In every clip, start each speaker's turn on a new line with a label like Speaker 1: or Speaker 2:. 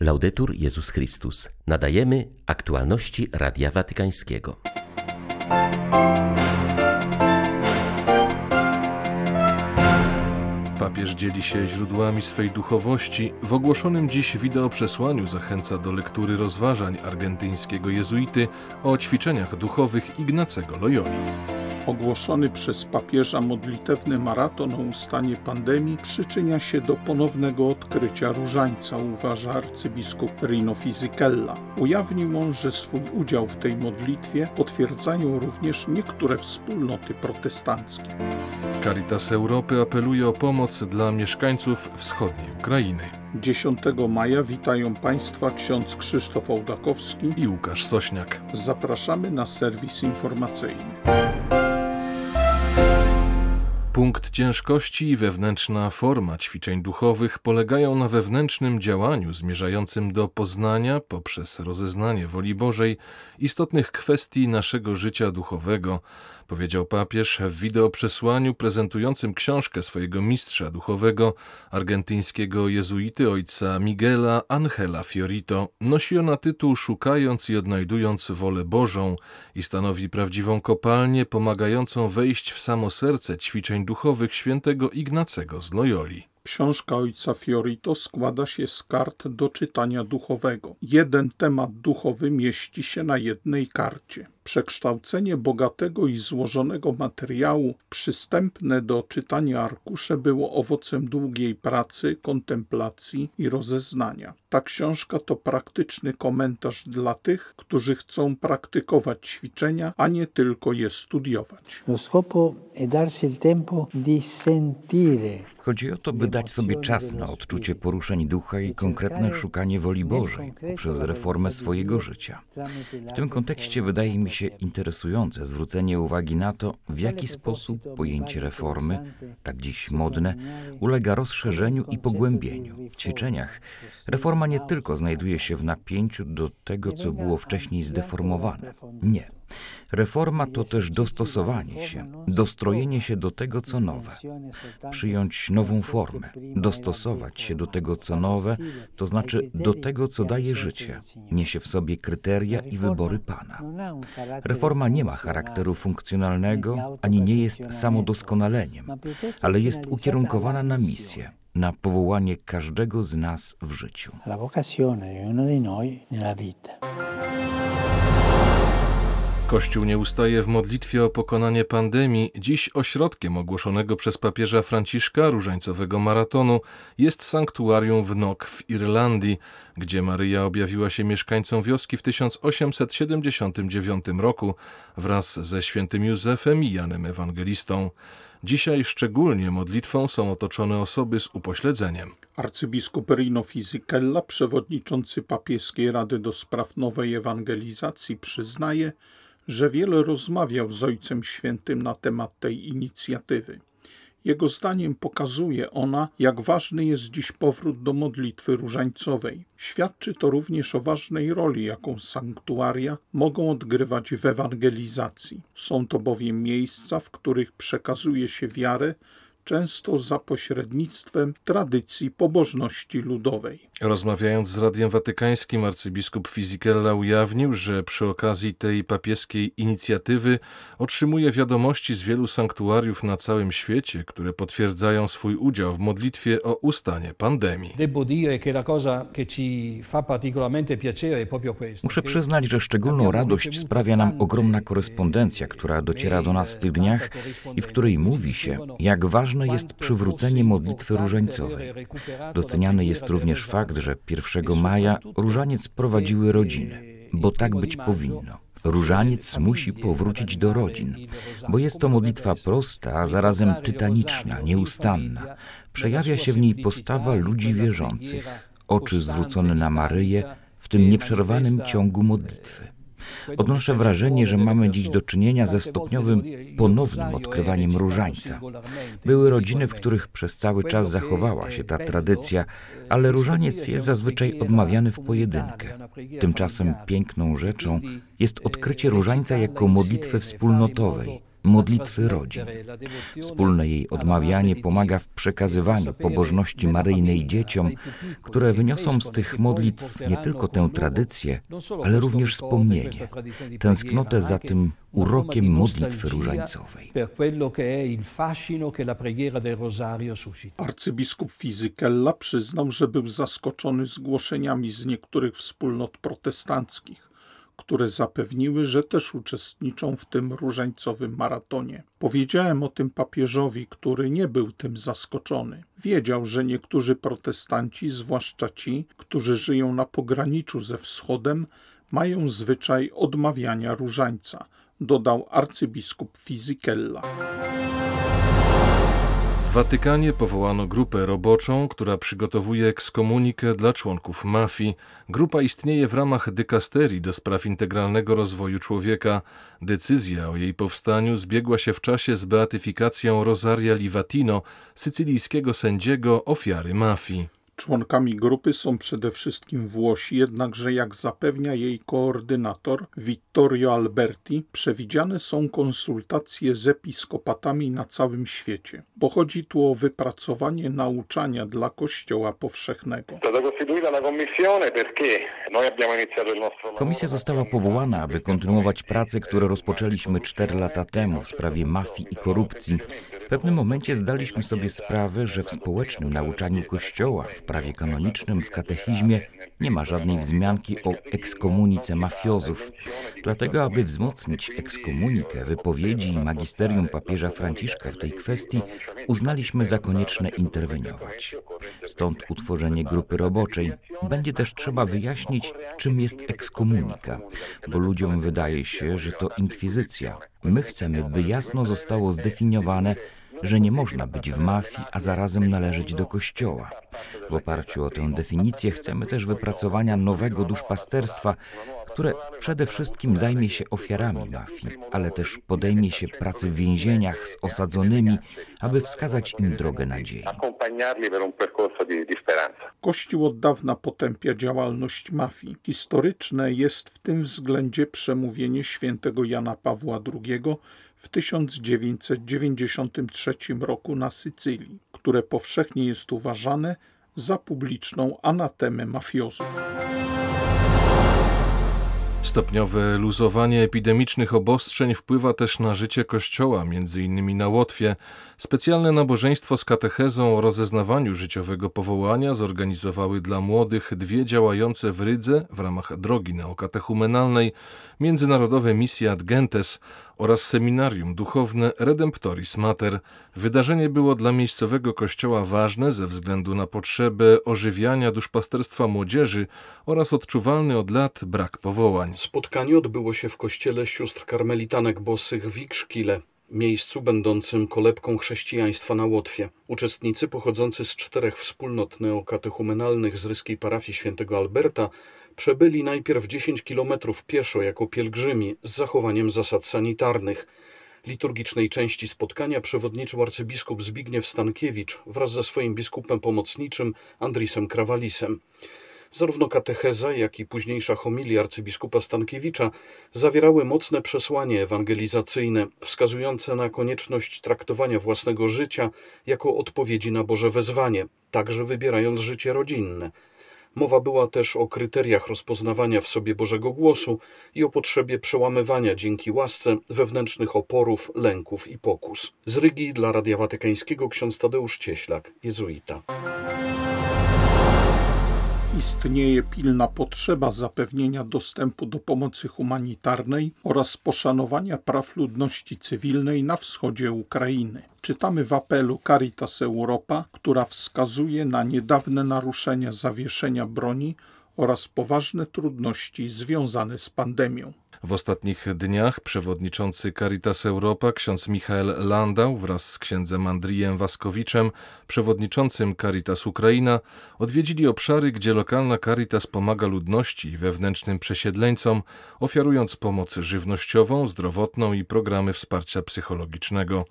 Speaker 1: Laudetur Jezus Chrystus. Nadajemy aktualności Radia Watykańskiego.
Speaker 2: Papież dzieli się źródłami swej duchowości. W ogłoszonym dziś wideoprzesłaniu zachęca do lektury rozważań argentyńskiego jezuity o ćwiczeniach duchowych Ignacego Loyoli.
Speaker 3: Ogłoszony przez papieża modlitewny maraton o ustanie pandemii przyczynia się do ponownego odkrycia różańca, uważa arcybiskup Rino Fisichella. Ujawnił on, że swój udział w tej modlitwie potwierdzają również niektóre wspólnoty protestanckie.
Speaker 2: Caritas Europy apeluje o pomoc dla mieszkańców wschodniej Ukrainy.
Speaker 3: 10 maja witają Państwa ksiądz Krzysztof Ołdakowski
Speaker 2: i Łukasz Sośniak.
Speaker 3: Zapraszamy na serwis informacyjny.
Speaker 2: Punkt ciężkości i wewnętrzna forma ćwiczeń duchowych polegają na wewnętrznym działaniu zmierzającym do poznania poprzez rozeznanie woli Bożej istotnych kwestii naszego życia duchowego, powiedział papież w wideoprzesłaniu prezentującym książkę swojego mistrza duchowego, argentyńskiego jezuity ojca Miguela Angela Fiorito. Nosi ona tytuł Szukając i odnajdując wolę Bożą i stanowi prawdziwą kopalnię pomagającą wejść w samo serce ćwiczeń duchowych świętego Ignacego z Loyoli.
Speaker 3: Książka ojca Fiorito składa się z kart do czytania duchowego. Jeden temat duchowy mieści się na jednej karcie. Przekształcenie bogatego i złożonego materiału w przystępne do czytania arkusze było owocem długiej pracy, kontemplacji i rozeznania. Ta książka to praktyczny komentarz dla tych, którzy chcą praktykować ćwiczenia, a nie tylko je studiować.
Speaker 4: Lo scopo è darsi il tempo di sentire
Speaker 5: Chodzi o to, by dać sobie czas na odczucie poruszeń ducha i konkretne szukanie woli Bożej przez reformę swojego życia. W tym kontekście wydaje mi interesujące zwrócenie uwagi na to, w jaki sposób pojęcie reformy, tak dziś modne, ulega rozszerzeniu i pogłębieniu. W ćwiczeniach reforma nie tylko znajduje się w napięciu do tego, co było wcześniej zdeformowane. Nie. Reforma to też dostosowanie się, dostrojenie się do tego, co nowe, przyjąć nową formę, dostosować się do tego, co nowe, to znaczy do tego, co daje życie, niesie w sobie kryteria i wybory Pana. Reforma nie ma charakteru funkcjonalnego, ani nie jest samodoskonaleniem, ale jest ukierunkowana na misję, na powołanie każdego z nas w życiu.
Speaker 4: La vocazione di ognuno di noi nella vita.
Speaker 2: Kościół nie ustaje w modlitwie o pokonanie pandemii. Dziś ośrodkiem ogłoszonego przez papieża Franciszka różańcowego maratonu jest sanktuarium w Nok w Irlandii, gdzie Maryja objawiła się mieszkańcom wioski w 1879 roku wraz ze świętym Józefem i Janem Ewangelistą. Dzisiaj szczególnie modlitwą są otoczone osoby z upośledzeniem.
Speaker 3: Arcybiskup Rino Fisichella, przewodniczący papieskiej Rady do Spraw Nowej Ewangelizacji, przyznaje, że wiele rozmawiał z Ojcem Świętym na temat tej inicjatywy. Jego zdaniem pokazuje ona, jak ważny jest dziś powrót do modlitwy różańcowej. Świadczy to również o ważnej roli, jaką sanktuaria mogą odgrywać w ewangelizacji. Są to bowiem miejsca, w których przekazuje się wiarę, często za pośrednictwem tradycji pobożności ludowej.
Speaker 2: Rozmawiając z Radiem Watykańskim, arcybiskup Fisichella ujawnił, że przy okazji tej papieskiej inicjatywy otrzymuje wiadomości z wielu sanktuariów na całym świecie, które potwierdzają swój udział w modlitwie o ustanie pandemii.
Speaker 5: Muszę przyznać, że szczególną radość sprawia nam ogromna korespondencja, która dociera do nas w tych dniach i w której mówi się, jak ważne jest przywrócenie modlitwy różańcowej. Doceniany jest również fakt, że 1 maja różaniec prowadziły rodziny, bo tak być powinno. Różaniec musi powrócić do rodzin, bo jest to modlitwa prosta, a zarazem tytaniczna, nieustanna. Przejawia się w niej postawa ludzi wierzących, oczy zwrócone na Maryję w tym nieprzerwanym ciągu modlitwy. Odnoszę wrażenie, że mamy dziś do czynienia ze stopniowym, ponownym odkrywaniem różańca. Były rodziny, w których przez cały czas zachowała się ta tradycja, ale różaniec jest zazwyczaj odmawiany w pojedynkę. Tymczasem piękną rzeczą jest odkrycie różańca jako modlitwy wspólnotowej, modlitwy rodzin. Wspólne jej odmawianie pomaga w przekazywaniu pobożności maryjnej dzieciom, które wyniosą z tych modlitw nie tylko tę tradycję, ale również wspomnienie, tęsknotę za tym urokiem modlitwy różańcowej.
Speaker 3: Arcybiskup Fizykella przyznał, że był zaskoczony zgłoszeniami z niektórych wspólnot protestanckich, które zapewniły, że też uczestniczą w tym różańcowym maratonie. Powiedziałem o tym papieżowi, który nie był tym zaskoczony. Wiedział, że niektórzy protestanci, zwłaszcza ci, którzy żyją na pograniczu ze wschodem, mają zwyczaj odmawiania różańca, dodał arcybiskup Fizikella.
Speaker 2: Watykanie powołano grupę roboczą, która przygotowuje ekskomunikę dla członków mafii. Grupa istnieje w ramach dykasterii do spraw integralnego rozwoju człowieka. Decyzja o jej powstaniu zbiegła się w czasie z beatyfikacją Rosaria Livatino, sycylijskiego sędziego ofiary mafii.
Speaker 3: Członkami grupy są przede wszystkim Włosi, jednakże jak zapewnia jej koordynator Vittorio Alberti, przewidziane są konsultacje z episkopatami na całym świecie. Pochodzi tu o wypracowanie nauczania dla Kościoła powszechnego.
Speaker 5: Komisja została powołana, aby kontynuować pracę, które rozpoczęliśmy cztery lata temu w sprawie mafii i korupcji. W pewnym momencie zdaliśmy sobie sprawę, że w społecznym nauczaniu Kościoła, w prawie kanonicznym, w katechizmie nie ma żadnej wzmianki o ekskomunice mafiozów. Dlatego, aby wzmocnić ekskomunikę, wypowiedzi i magisterium papieża Franciszka w tej kwestii, uznaliśmy za konieczne interweniować. Stąd utworzenie grupy roboczej. Będzie też trzeba wyjaśnić, czym jest ekskomunika, bo ludziom wydaje się, że to inkwizycja. My chcemy, by jasno zostało zdefiniowane, że nie można być w mafii, a zarazem należeć do Kościoła. W oparciu o tę definicję chcemy też wypracowania nowego duszpasterstwa, które przede wszystkim zajmie się ofiarami mafii, ale też podejmie się pracy w więzieniach z osadzonymi, aby wskazać im drogę nadziei.
Speaker 3: Kościół od dawna potępia działalność mafii. Historyczne jest w tym względzie przemówienie świętego Jana Pawła II w 1993 roku na Sycylii, które powszechnie jest uważane za publiczną anatemę mafiozów.
Speaker 2: Stopniowe luzowanie epidemicznych obostrzeń wpływa też na życie Kościoła, innymi na Łotwie. Specjalne nabożeństwo z katechezą o rozeznawaniu życiowego powołania zorganizowały dla młodych dwie działające w Rydze w ramach drogi neokatechumenalnej międzynarodowe misje Ad Gentes oraz seminarium duchowne Redemptoris Mater. Wydarzenie było dla miejscowego kościoła ważne ze względu na potrzebę ożywiania duszpasterstwa młodzieży oraz odczuwalny od lat brak powołań.
Speaker 6: Spotkanie odbyło się w kościele sióstr karmelitanek bosych w Ikszkile, miejscu będącym kolebką chrześcijaństwa na Łotwie. Uczestnicy pochodzący z czterech wspólnot neokatechumenalnych z ryskiej parafii świętego Alberta przebyli najpierw 10 kilometrów pieszo jako pielgrzymi z zachowaniem zasad sanitarnych. Liturgicznej części spotkania przewodniczył arcybiskup Zbigniew Stankiewicz wraz ze swoim biskupem pomocniczym Andrisem Krawalisem. Zarówno katecheza, jak i późniejsza homilia arcybiskupa Stankiewicza zawierały mocne przesłanie ewangelizacyjne, wskazujące na konieczność traktowania własnego życia jako odpowiedzi na Boże wezwanie, także wybierając życie rodzinne. Mowa była też o kryteriach rozpoznawania w sobie Bożego głosu i o potrzebie przełamywania dzięki łasce wewnętrznych oporów, lęków i pokus. Z Rygi dla Radia Watykańskiego ksiądz Tadeusz Cieślak, jezuita.
Speaker 3: Istnieje pilna potrzeba zapewnienia dostępu do pomocy humanitarnej oraz poszanowania praw ludności cywilnej na wschodzie Ukrainy. Czytamy w apelu Caritas Europa, która wskazuje na niedawne naruszenia zawieszenia broni oraz poważne trudności związane z pandemią.
Speaker 2: W ostatnich dniach przewodniczący Caritas Europa ksiądz Michael Landau wraz z księdzem Andrijem Waskowiczem, przewodniczącym Caritas Ukraina, odwiedzili obszary, gdzie lokalna Caritas pomaga ludności i wewnętrznym przesiedleńcom, ofiarując pomoc żywnościową, zdrowotną i programy wsparcia psychologicznego.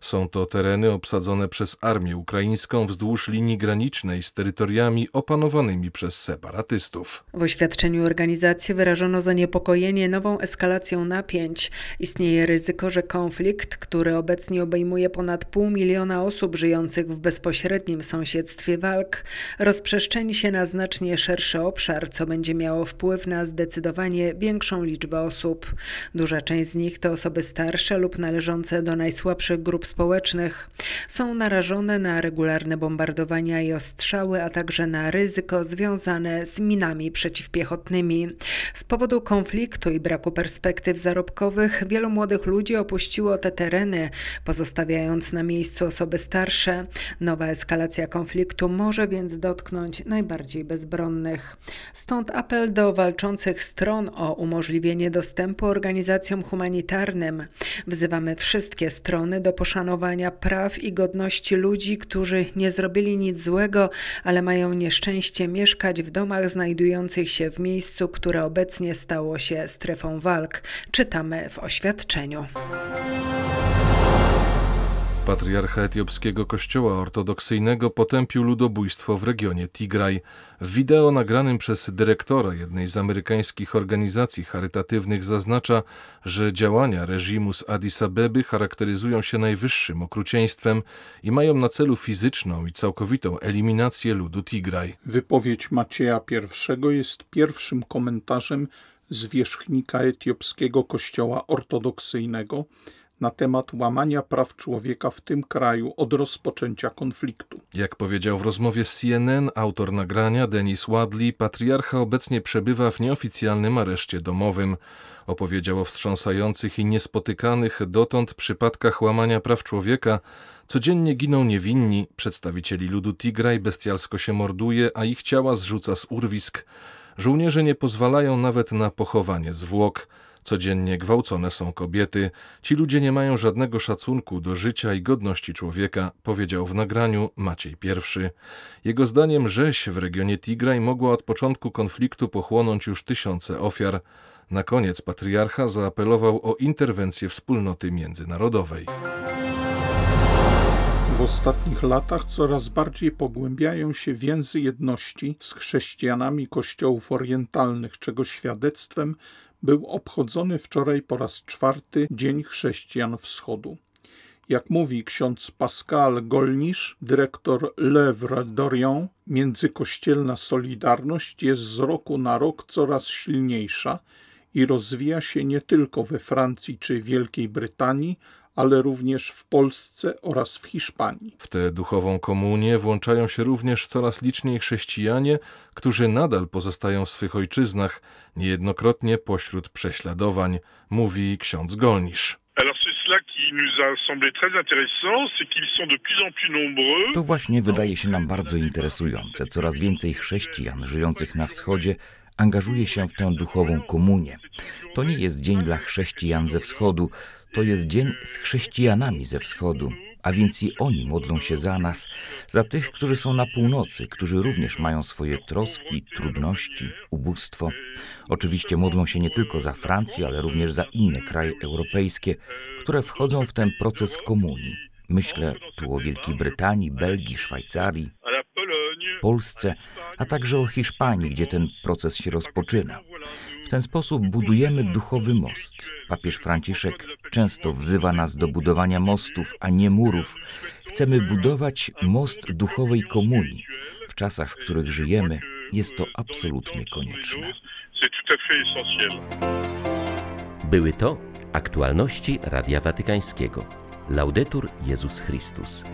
Speaker 2: Są to tereny obsadzone przez armię ukraińską wzdłuż linii granicznej z terytoriami opanowanymi przez separatystów.
Speaker 7: W oświadczeniu organizacji wyrażono zaniepokojenie nową eskalacją napięć. Istnieje ryzyko, że konflikt, który obecnie obejmuje ponad pół miliona osób żyjących w bezpośrednim sąsiedztwie walk, rozprzestrzeni się na znacznie szerszy obszar, co będzie miało wpływ na zdecydowanie większą liczbę osób. Duża część z nich to osoby starsze lub należące do najsłabszych grup społecznych. Są narażone na regularne bombardowania i ostrzały, a także na ryzyko związane z minami przeciwpiechotnymi. Z powodu konfliktu i braku perspektyw zarobkowych wielu młodych ludzi opuściło te tereny, pozostawiając na miejscu osoby starsze. Nowa eskalacja konfliktu może więc dotknąć najbardziej bezbronnych. Stąd apel do walczących stron o umożliwienie dostępu organizacjom humanitarnym. Wzywamy wszystkie strony do poszanowania praw i godności ludzi, którzy nie zrobili nic złego, ale mają nieszczęście mieszkać w domach znajdujących się w miejscu, które obecnie stało się strefą walk. Czytamy w oświadczeniu.
Speaker 2: Patriarcha etiopskiego kościoła ortodoksyjnego potępił ludobójstwo w regionie Tigraj. W wideo nagranym przez dyrektora jednej z amerykańskich organizacji charytatywnych zaznacza, że działania reżimu z Addis Abeby charakteryzują się najwyższym okrucieństwem i mają na celu fizyczną i całkowitą eliminację ludu Tigraj.
Speaker 3: Wypowiedź Macieja I jest pierwszym komentarzem zwierzchnika etiopskiego kościoła ortodoksyjnego, na temat łamania praw człowieka w tym kraju od rozpoczęcia konfliktu.
Speaker 2: Jak powiedział w rozmowie z CNN autor nagrania Denis Wadley, patriarcha obecnie przebywa w nieoficjalnym areszcie domowym. Opowiedział o wstrząsających i niespotykanych dotąd przypadkach łamania praw człowieka. Codziennie giną niewinni, przedstawicieli ludu Tigraj bestialsko się morduje, a ich ciała zrzuca z urwisk. Żołnierze nie pozwalają nawet na pochowanie zwłok. Codziennie gwałcone są kobiety. Ci ludzie nie mają żadnego szacunku do życia i godności człowieka, powiedział w nagraniu Maciej I. Jego zdaniem rzeź w regionie Tigraj mogła od początku konfliktu pochłonąć już tysiące ofiar. Na koniec patriarcha zaapelował o interwencję wspólnoty międzynarodowej.
Speaker 3: W ostatnich latach coraz bardziej pogłębiają się więzy jedności z chrześcijanami kościołów orientalnych, czego świadectwem był obchodzony wczoraj po raz czwarty Dzień Chrześcijan Wschodu. Jak mówi ksiądz Pascal Golnisz, dyrektor Lèvre d'Orient, międzykościelna solidarność jest z roku na rok coraz silniejsza i rozwija się nie tylko we Francji czy Wielkiej Brytanii, ale również w Polsce oraz w Hiszpanii.
Speaker 2: W tę duchową komunię włączają się również coraz liczniej chrześcijanie, którzy nadal pozostają w swych ojczyznach, niejednokrotnie pośród prześladowań, mówi ksiądz Golnisz.
Speaker 5: To właśnie wydaje się nam bardzo interesujące. Coraz więcej chrześcijan żyjących na wschodzie angażuje się w tę duchową komunię. To nie jest dzień dla chrześcijan ze wschodu, to jest dzień z chrześcijanami ze wschodu, a więc i oni modlą się za nas, za tych, którzy są na północy, którzy również mają swoje troski, trudności, ubóstwo. Oczywiście modlą się nie tylko za Francję, ale również za inne kraje europejskie, które wchodzą w ten proces komunii. Myślę tu o Wielkiej Brytanii, Belgii, Szwajcarii, Polsce, a także o Hiszpanii, gdzie ten proces się rozpoczyna. W ten sposób budujemy duchowy most. Papież Franciszek często wzywa nas do budowania mostów, a nie murów. Chcemy budować most duchowej komunii. W czasach, w których żyjemy, jest to absolutnie konieczne.
Speaker 1: Były to aktualności Radia Watykańskiego. Laudetur Jezus Chrystus.